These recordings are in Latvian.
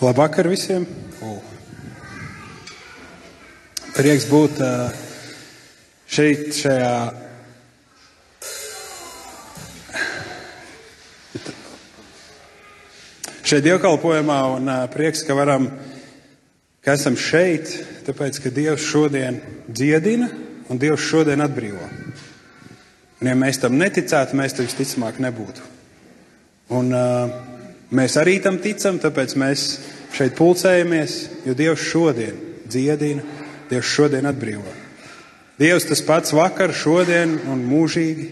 Labvakar visiem! Prieks būt šeit, šajā šeit dievkalpojumā, un prieks, ka varam, ka esam šeit, tāpēc, ka Dievs šodien dziedina un Dievs šodien atbrīvo. Un ja mēs tam neticētu, mēs tam visticamāk nebūtu. Un, uh, Mēs arī tam ticam, tāpēc mēs šeit pulcējamies, jo Dievs šodien dziedina, Dievs šodien atbrīvo. Dievs tas pats vakar, šodien un mūžīgi.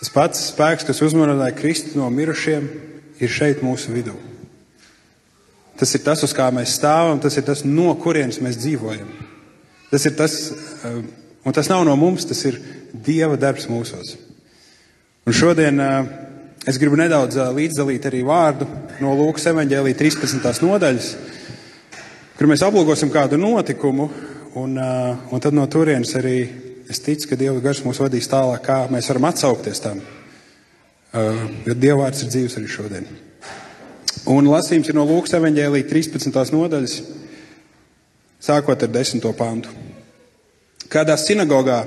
Tas pats spēks, kas uzmanīja Kristu no mirušiem, ir šeit mūsu vidū. Tas ir tas, uz kā mēs stāvam, tas ir tas, no kurienes mēs dzīvojam. Tas ir tas, eh, un tas nav no mums, tas ir Dieva darbs mūsos. Un šodien uh, Es gribu nedaudz līdzdalīt arī vārdu no Lūkas evanģēlīja 13. nodaļas, kur mēs aplūkosim kādu notikumu, un, un tad no turienes arī es ticu, ka Dieva gars mūs vadīs tālāk, kā mēs varam atsaukties tam. Jo Dieva vārds ir dzīves arī šodien. Un lasījums ir no Lūkas evanģēlīja 13. nodaļas, sākot ar 10. pantu. Kādā sinagogā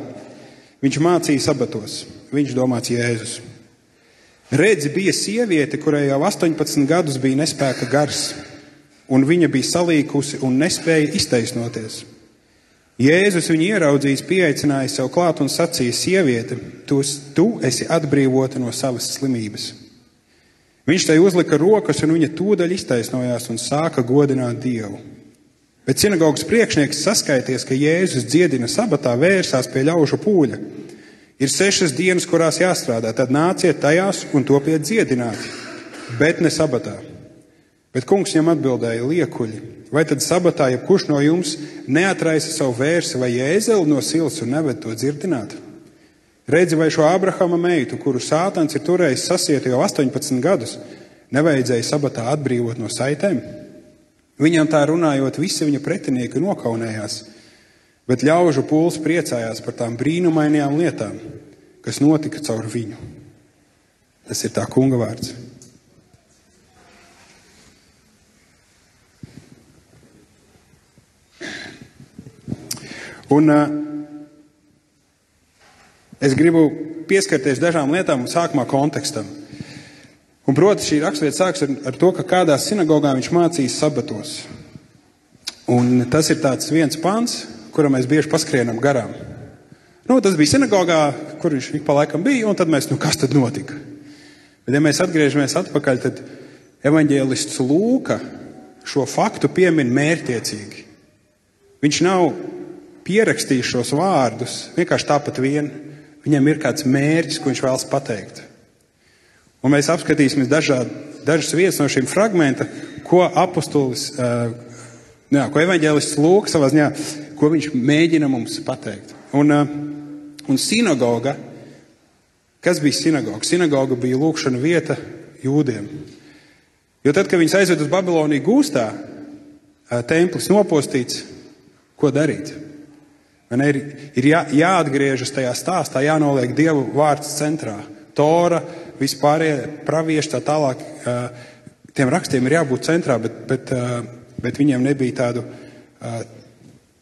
viņš mācīja sabatos, viņš domāts Jēzus. Redzi, bija sieviete, kurai jau 18 gadus bija nespēka gars, un viņa bija salīkusi un nespēja iztaisnoties. Jēzus viņu ieraudzījis, pieaicināja sev klāt un sacīja: Sieviete, tu, tu esi atbrīvota no savas slimības. Viņš tai uzlika rokas, un viņa tūdaļ iztaisnojās un sāka godināt Dievu. Bet sinagogas priekšnieks saskaities, ka Jēzus dziedina sabatā, vērsās pie ļaužu pūļa. Ir sešas dienas, kurās jāstrādā, tad nāciet tajās un topiet dziedināti, bet ne sabatā. Bet kungs viņam atbildēja: Liekuļi, vai tad sabatā jebkurš no jums neatraisa savu vērsi vai jēzeli no silas un neved to dzirdināt? Redzi, vai šo Abrahama meitu, kuru sātans ir turējis sasiet jau 18 gadus, nevajadzēja sabatā atbrīvot no saitēm? Viņam tā runājot, visi viņa pretinieki nokaunējās. Bet ļaužu pūlis priecājās par tām brīnumainajām lietām, kas notika caur viņu. Tas ir tā kunga vārds. Un, uh, es gribu pieskarties dažām lietām, sākumā kontekstam. Un, proti, šī raksturvieta sākas ar, ar to, ka kādā sinagogā viņš mācīs sabatos. Un tas ir viens pants, kura mēs bieži paskrienam garām. Nu, tas bija sinagogā, kur viņš ik pa laikam bija, un tad mēs, nu, kas tad notika? Bet, ja mēs atgriežamies atpakaļ, tad evaņģēlists Lūka šo faktu piemin mērķiecīgi. Viņš nav pierakstījis šos vārdus vienkārši tāpat vien. Viņam ir kāds mērķis, ko viņš vēlas pateikt. Un mēs apskatīsimies dažād, dažas vietas no šīm fragmenta, ko apustulis, jā, ko evaņģēlists Lūks savā ziņā ko viņš mēģina mums pateikt. Un, uh, un sinagoga, kas bija sinagoga? Sinagoga bija lūkšana vieta jūdiem. Jo tad, kad viņus aizved uz Babiloniju gūstā, uh, templis nopostīts, ko darīt? Man ir, ir jā, jāatgriežas tajā stāstā, jānoliek Dieva vārds centrā. Tora, vispārējie pravieši tā tālāk, uh, tiem rakstiem ir jābūt centrā, bet, bet, bet viņiem nebija tādu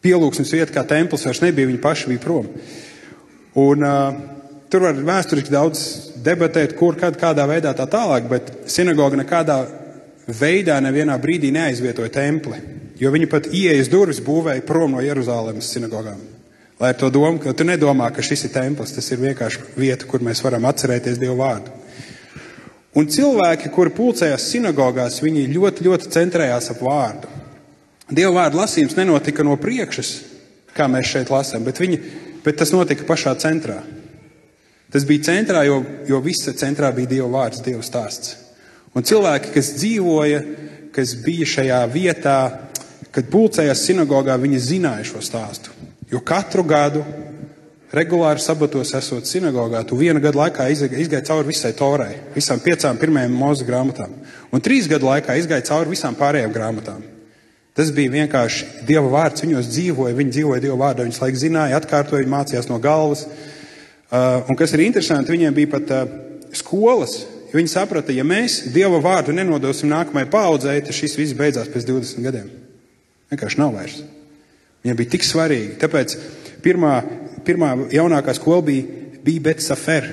pielūgsmes vieta kā templis vairs nebija, viņi paši bija prom. Un, uh, tur var vēsturiski daudz debatēt, kur, kad, kādā veidā tā tālāk, bet sinagoga nekādā veidā nevienā brīdī neaizvietoja templi, jo viņi pat ieejas durvis būvēja prom no Jeruzalemes sinagogām. Lai ar to domu, ka tu nedomā, ka šis ir templis, tas ir vienkārši vieta, kur mēs varam atcerēties Dievu vārdu. Un cilvēki, kuri pulcējās sinagogās, viņi ļoti, ļoti centrējās ap vārdu. Dieva vārdu lasījums nenotika no priekšas, kā mēs šeit lasām, bet, viņi, bet tas notika pašā centrā. Tas bija centrā, jo, jo visa centrā bija Dieva vārds, Dieva stāsts. Un cilvēki, kas dzīvoja, kas bija šajā vietā, kad pulcējās sinagogā, viņi zināja šo stāstu. Jo katru gadu, regulāri sabatos esot sinagogā, tu vienu gadu laikā izgāji cauri visai torai, visām piecām pirmajām mūzika grāmatām. Un trīs gadu laikā izgāji cauri visām pārējām grāmatām. Tas bija vienkārši Dieva vārds. Viņos dzīvoja, viņi dzīvoja Dieva vārdā. Viņus laik zināja, atkārtoja, mācījās no galvas. Uh, un kas ir interesanti, viņiem bija pat uh, skolas, Viņi saprata, ja mēs Dieva vārdu nenodosim nākamajai paudzei, tad šis viss beidzās pēc 20 gadiem. Vienkārši nav vairs. Viņam bija tik svarīgi. Tāpēc pirmā, pirmā jaunākā skola bija, bija Bet Safer.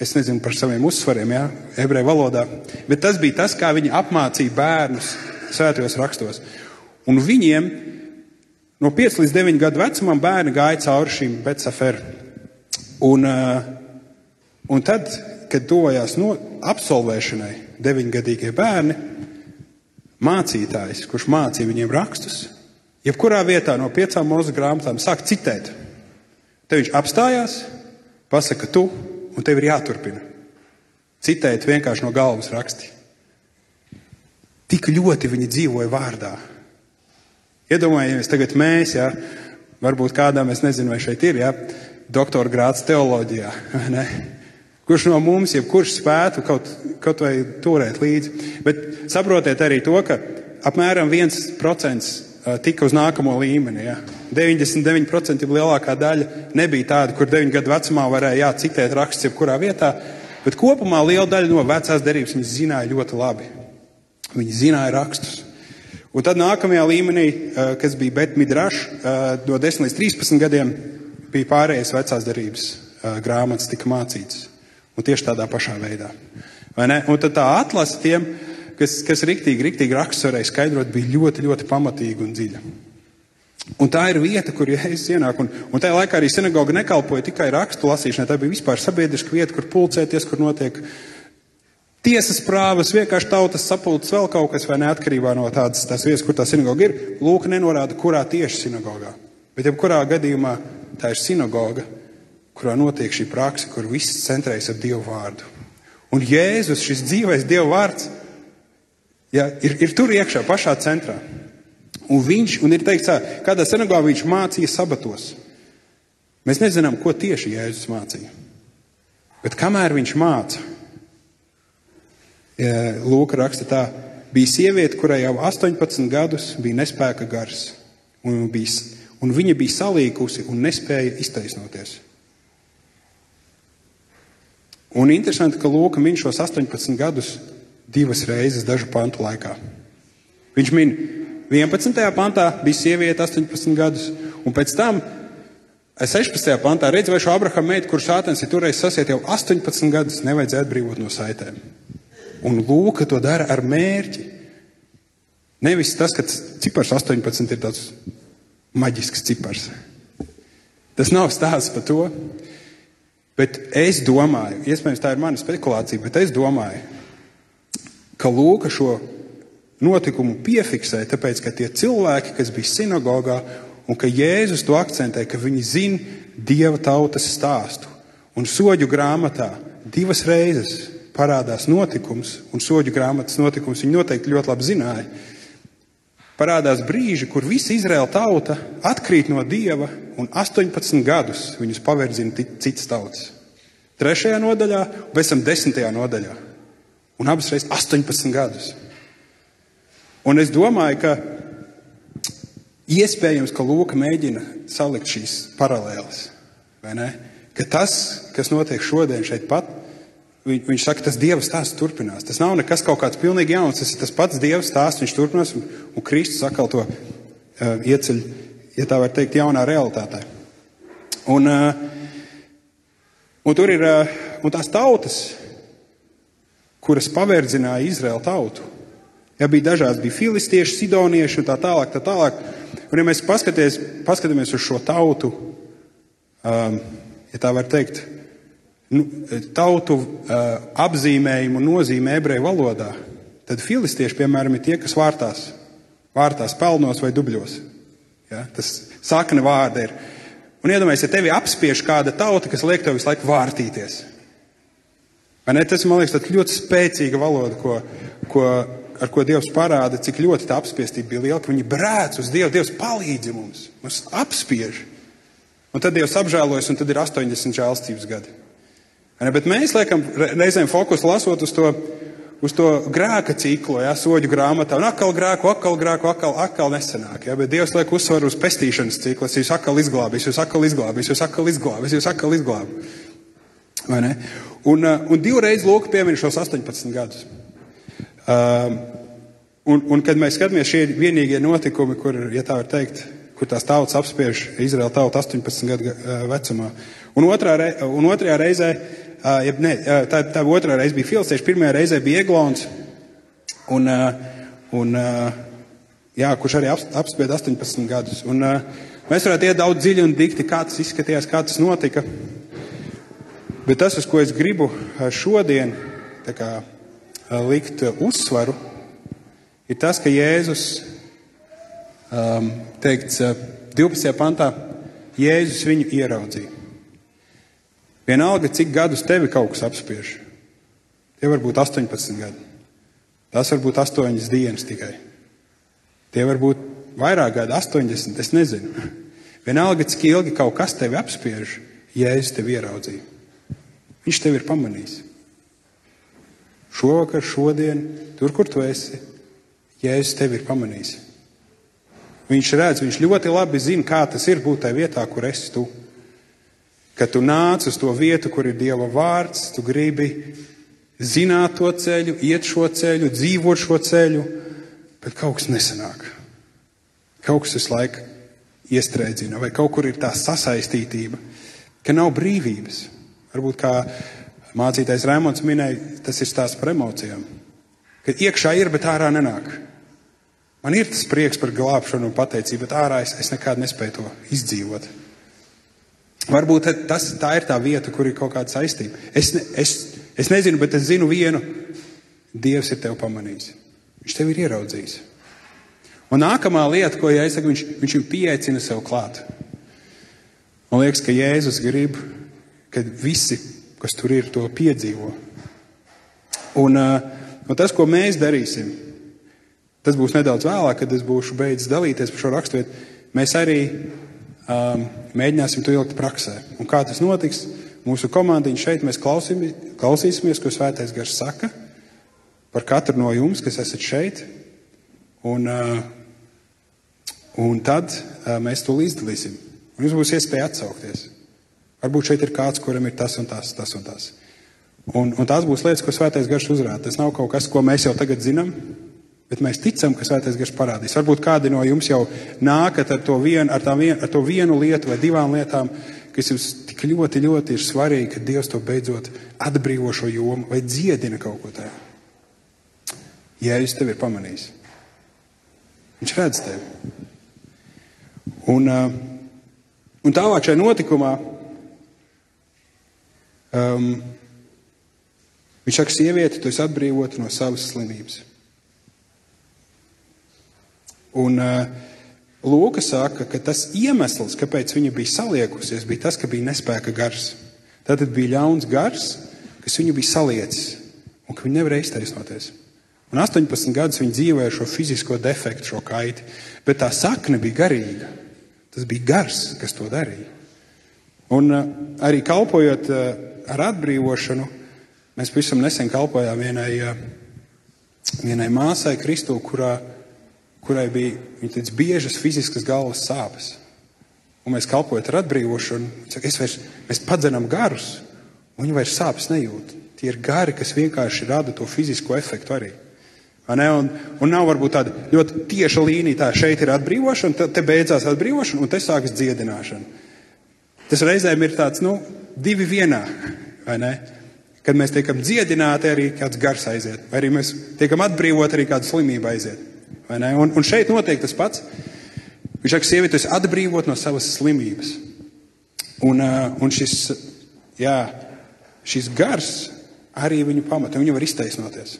Es nezinu par saviem uzsvariem, jā, ebreju valodā. Bet tas bija tas, kā viņi apmācīja bērnus svētajos rakstos. Un viņiem no 5 līdz 9 gadu vecumam bērni gāja cauri šīm Bet Safer. Un, un tad, kad tuvojās no absolvēšanai deviņgadīgie bērni, mācītājs, kurš mācīja viņiem rakstus, jebkurā vietā no piecām mūža grāmatām sāk citēt. Te viņš apstājās, pasaka tu, un tev ir jāturpina. Citēt vienkārši no galvas raksti. Tik ļoti viņi dzīvoja vārdā. Iedomājieties, tagad mēs, ja, varbūt kādam, es nezinu, vai šeit ir, ja, doktora grāts teoloģijā. Kurš no mums, jebkurš spētu kaut, kaut vai turēt līdzi. Bet saprotiet arī to, ka apmēram 1% tika uz nākamo līmeni. Ja. 99% lielākā daļa nebija tāda, kur 9 gadu vecumā varēja jā, citēt rakstus jebkurā vietā, bet kopumā liela daļa no vecās derības viņi zināja ļoti labi. Viņi zināja rakstus. Un tad nākamajā līmenī, kas bija Bet Midrash, no 10 līdz 13 gadiem, bija pārējais vecās derības grāmatas, tika mācītas. Un tieši tādā pašā veidā. Un tad tā atlase tiem, kas, kas riktīgi, riktīgi rakstus varēja skaidrot, bija ļoti, ļoti pamatīga un dziļa. Un tā ir vieta, kur Jēzus ienāk. Un, un tajā laikā arī sinagoga nekalpoja tikai rakstu lasīšanai. Tā bija vispār sabiedriska vieta, kur pulcēties, kur notiek tiesas prāvas, vienkārši tautas sapulces, vēl kaut kas, vai neatkarībā no tādas tās vietas, kur tā sinagoga ir. Lūk, nenorāda, kurā tieši sinagogā. Bet jebkurā gadījumā Tā ir sinagoga, kurā notiek šī praksa, kur viss centrējas ap Dievu vārdu. Un Jēzus, šis dzīvais Dieva vārds, ja, ir, ir tur iekšā, pašā centrā. Un viņš, un ir teikts, tā, kādā sinagogā viņš mācīja sabatos. Mēs nezinām, ko tieši Jēzus mācīja. Bet kamēr viņš māca, Lūka raksta tā, bija sieviete, kurai jau 18 gadus bija nespēka gars, un bija un viņa bija salīkusi un nespēja iztaisnoties. Un interesanti, ka Lūka min šos 18 gadus divas reizes dažu pantu laikā. Viņš min 11. pantā bija sieviete 18 gadus, un pēc tam 16. pantā redz, vai šo Abrahama meitu, kurš sātens ir turējis sasiet jau 18 gadus, nevajadzēja atbrīvot no saitēm. Un Lūka to dara ar mērķi. Nevis tas, ka cipars 18 ir tāds maģisks cipars. Tas nav stāsts par to. Bet es domāju, iespējams, tā ir mana spekulācija, bet es domāju, ka Lūka šo notikumu piefiksē, tāpēc, ka tie cilvēki, kas bija sinagogā, un ka Jēzus to akcentē, ka viņi zina Dieva tautas stāstu. Un soļu grāmatā divas reizes parādās notikums, un soļu grāmatas notikums viņi noteikti ļoti labi zināja parādās brīži, kur visa Izraēla tauta atkrīt no dieva un 18 gadus viņus paverdzina citas tautas. Trešajā nodaļā, pēc tam desmitajā nodaļā. Un abas reizes 18 gadus. Un es domāju, ka iespējams, ka Lūka mēģina salikt šīs paralēles. Ka tas, kas notiek šodien šeit pat, Viņ, viņš saka, tas Dieva stāsts turpinās. Tas nav nekas kaut kāds pilnīgi jauns. Tas ir tas pats Dieva stāsts. Viņš turpinās, un, un Kristus atkal to uh, ieceļ, ja tā var teikt, jaunā realitātē. Un, uh, un tur ir uh, un tās tautas, kuras pavērdzināja Izraēlu tautu. Ja bija dažādas, bija filistieši, sidonieši un tā tālāk. Tā tālāk. Un, ja mēs paskatāmies uz šo tautu, um, ja tā var teikt, nu, tautu uh, apzīmējumu nozīmē ebreju valodā, tad filistieši, piemēram, ir tie, kas vārtās, vārtās pelnos vai dubļos. Ja? Tas sakne vārda ir. Un iedomājieties, ja tevi apspiež kāda tauta, kas liek tev visu laiku vārtīties. Tas, man liekas, ļoti spēcīga valoda, ko, ko, ar ko Dievs parāda, cik ļoti tā apspiestība bija liela, ka viņi brēc uz Dievu. Dievs palīdzi mums, mums apspiež. Un tad Dievs apžēlojas, un tad ir 80 žēlstības gadi. Bet mēs liekam reizēm fokusu lasot uz to, uz to grēka ciklu, ja, soļu grāmatā. Un atkal grēku, atkal grēku, atkal, atkal nesenāk. Ja, bet Dievs liek uzsvaru uz pestīšanas ciklu. Jūs atkal izglābīs, jūs atkal izglābīs, jūs atkal izglābīs, jūs atkal izglābīs. Un, un divreiz Lūk piemin šos 18 gadus. Um, un, un, kad mēs skatāmies, šie ir vienīgie notikumi, kur, ja tā var teikt, kur tās tautas apspiež Izraēla tautu 18 gadu vecumā. Un, otrā, un otrajā reizē, ja, ne, tā, tā otrā reize bija filistieši, pirmajā reizē bija Eglons, un, un, jā, kurš arī apspied 18 gadus. Un, mēs varētu iet daudz dziļi un dikti, kā tas izskatījās, kā tas notika. Bet tas, uz ko es gribu šodien kā, likt uzsvaru, ir tas, ka Jēzus, um, teikts 12. pantā, Jēzus viņu ieraudzīja. Vienalga, cik gadus tevi kaut kas apspiež. Tie var būt 18 gadi. Tas var būt 8 dienas tikai. Tie var būt vairāk gadi, 80, es nezinu. Vienalga, cik ilgi kaut kas tevi apspiež, Jēzus tevi ieraudzīja. Viņš tevi ir pamanījis. Šovakar, šodien, tur, kur tu esi, Jēzus tevi ir pamanījis. Viņš redz, viņš ļoti labi zina, kā tas ir būt tajā vietā, kur esi tu. Kad tu nāc uz to vietu, kur ir Dieva vārds, tu gribi zināt to ceļu, iet šo ceļu, dzīvot šo ceļu, bet kaut kas nesanāk. Kaut kas visu laiku iestrēdzina, vai kaut kur ir tā sasaistītība, ka nav brīvības. Varbūt kā mācītais Rēmons minēja, tas ir stāsts par emocijām. Kad iekšā ir, bet ārā nenāk. Man ir tas prieks par glābšanu un pateicību, bet ārā es, es nekad nespēju to izdzīvot. Varbūt tas, tā ir tā vieta, kur ir kaut kāda saistība. Es, ne, es, es nezinu, bet es zinu vienu. Dievs ir tevi pamanījis. Viņš tevi ir ieraudzījis. Un nākamā lieta, ko saku, viņš, viņš pieaicina sev klāt. Man liekas, ka Jēzus grib kad visi, kas tur ir, to piedzīvo. Un, un tas, ko mēs darīsim, tas būs nedaudz vēlāk, kad es būšu beidzis dalīties par šo raksturvietu. Mēs arī mēģināsim to ielikt praksē. Un kā tas notiks? Mūsu komandiņa šeit mēs klausīsimies, ko Svētais Gars saka par katru no jums, kas esat šeit. Un, uh, un tad uh, mēs to izdalīsim. Un jums būs iespēja atsaukties. Varbūt šeit ir kāds, kuram ir tas un tas, tas un tas. Un, un tās būs lietas, ko svētais garš uzrāda. Tas nav kaut kas, ko mēs jau tagad zinām, bet mēs ticam, ka svētais garš parādīs. Varbūt kādi no jums jau nākat ar to, vien, ar vien, ar to vienu lietu vai divām lietām, kas jums tik ļoti, ļoti ir svarīgi, ka Dievs to beidzot atbrīvo šo jomu vai dziedina kaut ko tādu. Jēzus tevi ir pamanījis. Viņš redz tevi. Un, un tālāk šajā notikumā Um, viņš saka, sieviete, tu esi atbrīvota no savas slimības. Un uh, Lūka saka, ka tas iemesls, kāpēc viņa bija saliekusies, bija tas, ka bija nespēka gars. Tātad bija ļauns gars, kas viņu bija saliecis un ka viņa nevarēja iztaisnoties. Un 18 gadus viņa dzīvoja šo fizisko defektu, šo kaiti, bet tā sakne bija garīga. Tas bija gars, kas to darīja. Un uh, arī kalpojot uh, ar atbrīvošanu, mēs pavisam nesen kalpojām vienai, vienai māsai Kristū, kurā, kurai bija teica, biežas fiziskas galvas sāpes. Un mēs kalpojam ar atbrīvošanu, saka, vairs, mēs padzenam garus, un viņi vairs sāpes nejūt. Tie ir gari, kas vienkārši rada to fizisko efektu arī. Un, un nav varbūt tāda ļoti tieša līnija, tā šeit ir atbrīvošana, tad te beidzās atbrīvošana, un te sākas dziedināšana. Tas reizēm ir tāds, nu, divi vienā, vai ne? Kad mēs tiekam dziedināti, arī kāds gars aiziet, vai arī mēs tiekam atbrīvoti, arī kāda slimība aiziet. Un, un šeit notiek tas pats. Viņš saka, sieviete, es atbrīvot no savas slimības. Un, un šis, jā, šis gars arī viņu pamata, viņa var iztaisnoties.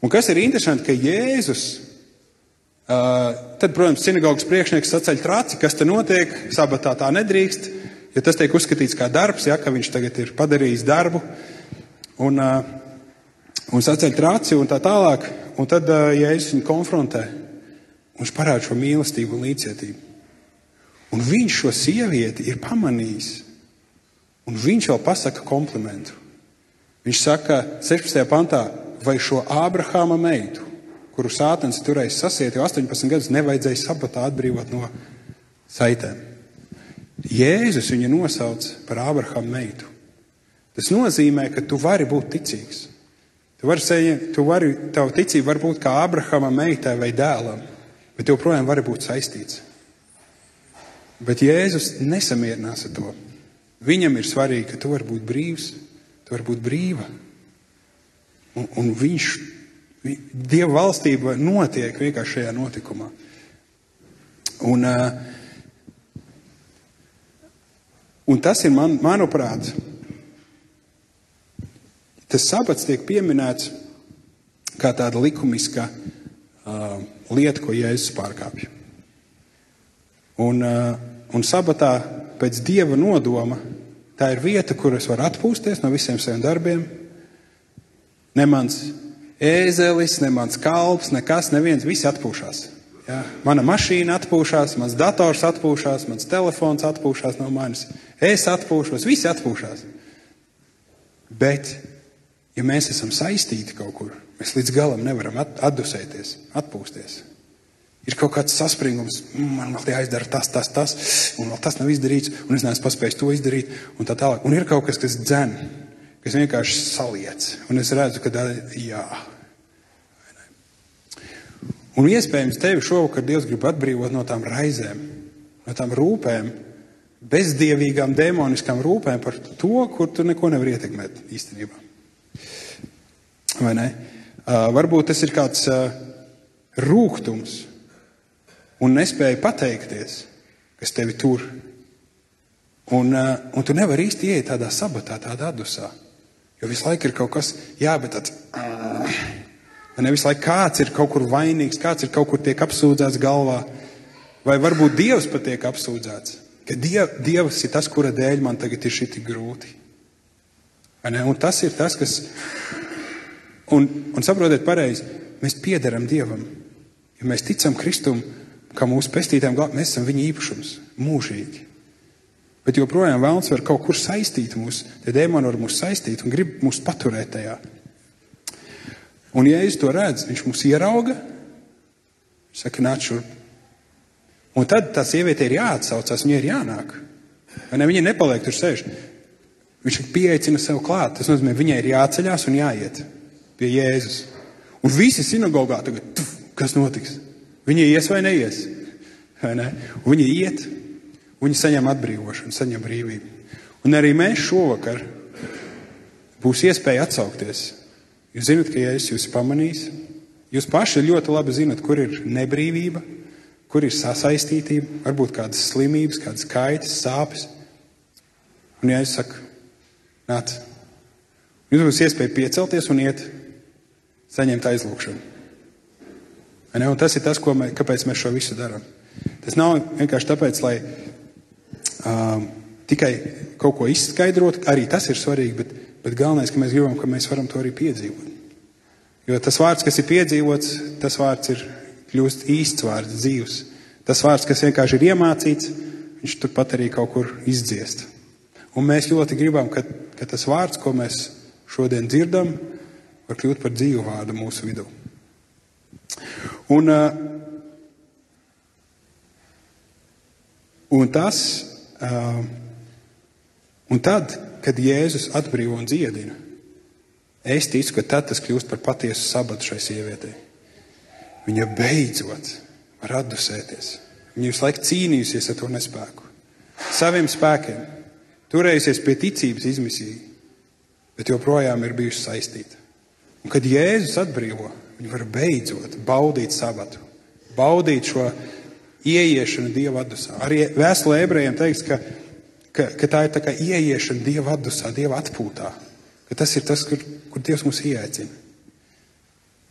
Un kas ir interesanti, ka Jēzus, tad, protams, sinagogas priekšnieks saceļ traci, kas te notiek, sabatā tā nedrīkst ja tas tiek uzskatīts kā darbs, ja, ka viņš tagad ir padarījis darbu un, un saceļ trāci un tā tālāk, un tad, ja es viņu konfrontē, viņš parāda šo mīlestību un līdzcietību. Un viņš šo sievieti ir pamanījis, un viņš vēl pasaka komplimentu. Viņš saka 16. pantā, vai šo Ābrahāma meitu, kuru sātens turēja sasiet jau 18 gadus, nevajadzēja sabatā atbrīvot no saitēm. Jēzus viņu nosauc par Ābrahama meitu. Tas nozīmē, ka tu vari būt ticīgs. Tu vari, saņemt, tu vari, tavu ticību var būt kā Abrahama meitai vai dēlam, bet joprojām vari būt saistīts. Bet Jēzus nesamierinās ar to. Viņam ir svarīgi, ka tu vari būt brīvs, tu vari būt brīva. Un, un viņš, vi, Dieva valstība notiek vienkārši šajā notikumā. Un, un tas ir, man, manuprāt, tas sabats tiek pieminēts kā tāda likumiska uh, lieta, ko Jēzus pārkāpj. Un, uh, un sabatā pēc dieva nodoma tā ir vieta, kur es varu atpūsties no visiem saviem darbiem. Ne mans ēzelis, ne mans kalps, nekas, neviens, visi atpūšas. Ja? Mana mašīna atpūšas, mans dators atpūšas, mans telefons atpūšas no manis. Es atpūšos, visi atpūšas. Bet, ja mēs esam saistīti kaut kur, mēs līdz galam nevaram atdusēties, atpūsties. Ir kaut kāds saspringums, mm, man vēl jāizdara tas, tas, tas, un vēl tas nav izdarīts, un es neesmu paspējis to izdarīt, un tā tālāk. Un ir kaut kas, kas dzen, kas vienkārši saliec, un es redzu, ka tā, jā. Un iespējams, tevi šovakar Dievs grib atbrīvot no tām raizēm, no tām rūpēm, bezdievīgām, demoniskām rūpēm par to, kur tu neko nevar ietekmēt īstenībā. Vai ne? Uh, varbūt tas ir kāds uh, rūkums, un nespēja pateikties, kas tevi tur. Un, uh, un tu nevari īsti ieiet tādā sabatā, tādā adusā. Jo visu laiku ir kaut kas, jā, bet tāds. Uh, ne visu laiku kāds ir kaut kur vainīgs, kāds ir kaut kur tiek apsūdzēts galvā. Vai varbūt Dievs pat tiek apsūdzēts. Ka diev, Dievs ir tas, kura dēļ man tagad ir šī tik grūti. Un tas ir tas, kas. Un, un saprotiet, pareizi, mēs piederam Dievam. Ja mēs ticam Kristum, kā mūsu pestītājiem, mēs esam viņa īpašums mūžīgi. Bet joprojām vēlams var kaut kur saistīt mūs, tie dēmoni var mūs saistīt un grib mūs paturēt tajā. Un, ja es to redzu, viņš mūs ierauga, saka, nāc šurp. Un tad tā sieviete ir jāatsaucās, viņai ir jānāk. Vai ne? Viņa nepaliek tur sēž. Viņš pieaicina sev klāt. Tas nozīmē, viņai ir jāceļās un jāiet pie Jēzus. Un visi sinagogā tagad, tuf, kas notiks? Viņi ies vai neies. Vai ne? Un viņi iet, viņi saņem atbrīvošanu, saņem brīvību. Un arī mēs šovakar būs iespēja atsaukties. Jūs zināt, ka es jūs pamanīju, jūs paši ļoti labi zinat, kur ir nebrīvība, kur ir sasaistītība, varbūt kādas slimības, kādas kaitas, sāpes. Un ja es saku, nāc, jums būs iespēja piecelties un iet, saņemt aizlūgšanu. Tas ir tas, mē, kāpēc mēs šo visu darām. Tas nav vienkārši tāpēc, lai uh, tikai kaut ko izskaidrotu, arī tas ir svarīgi, bet, bet galvenais, ka mēs gribam, ka mēs varam to arī piedzīvot. Jo tas vārds, kas ir piedzīvots, tas vārds ir kļūst īsts vārds, dzīves. Tas vārds, kas vienkārši ir iemācīts, viņš turpat arī kaut kur izdziest. Un mēs ļoti gribam, ka, ka tas vārds, ko mēs šodien dzirdam, var kļūt par dzīvu vārdu mūsu vidū. Un, uh, un tas, uh, un tad, kad Jēzus atbrīvo un dziedina, es ticu, ka tad tas kļūst par patiesu sabatu šai sievietei. Viņa beidzot var atdusēties. Viņa visu laiku cīnījusies ar to nespēku. Saviem spēkiem, turējusies pie ticības izmisīgi, bet joprojām ir bijusi saistīta. Un kad Jēzus atbrīvo, Viņi var beidzot baudīt sabatu, baudīt šo ieiešanu Dieva atdusā. Arī vēstulē ebrejiem teiks, ka, ka, ka tā ir tā kā ieiešana Dieva atdusā, Dieva atpūtā. Ka tas ir tas, kur, kur Dievs mūs ieaicina.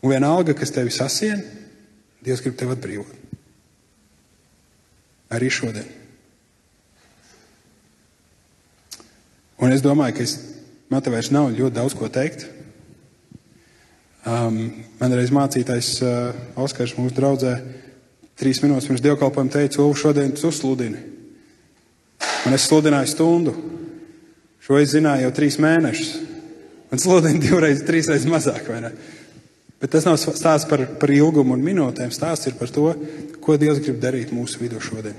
Un vienalga, kas tevi sasien, Dievs grib tevi atbrīvot. Arī šodien. Un es domāju, ka es, man te vairs nav ļoti daudz ko teikt. Um, man reiz mācītājs uh, Oskars mūsu draudzē trīs minūtes pirms dievkalpojuma teica, Ulu, šodien tu sludini. Un es sludināju stundu. Šo es zināju jau trīs mēnešus. Un sludinu divreiz, trīsreiz mazāk, vai ne? Bet tas nav stāsts par, par ilgumu un minūtēm. Stāsts ir par to, ko Dievs grib darīt mūsu vidū šodien.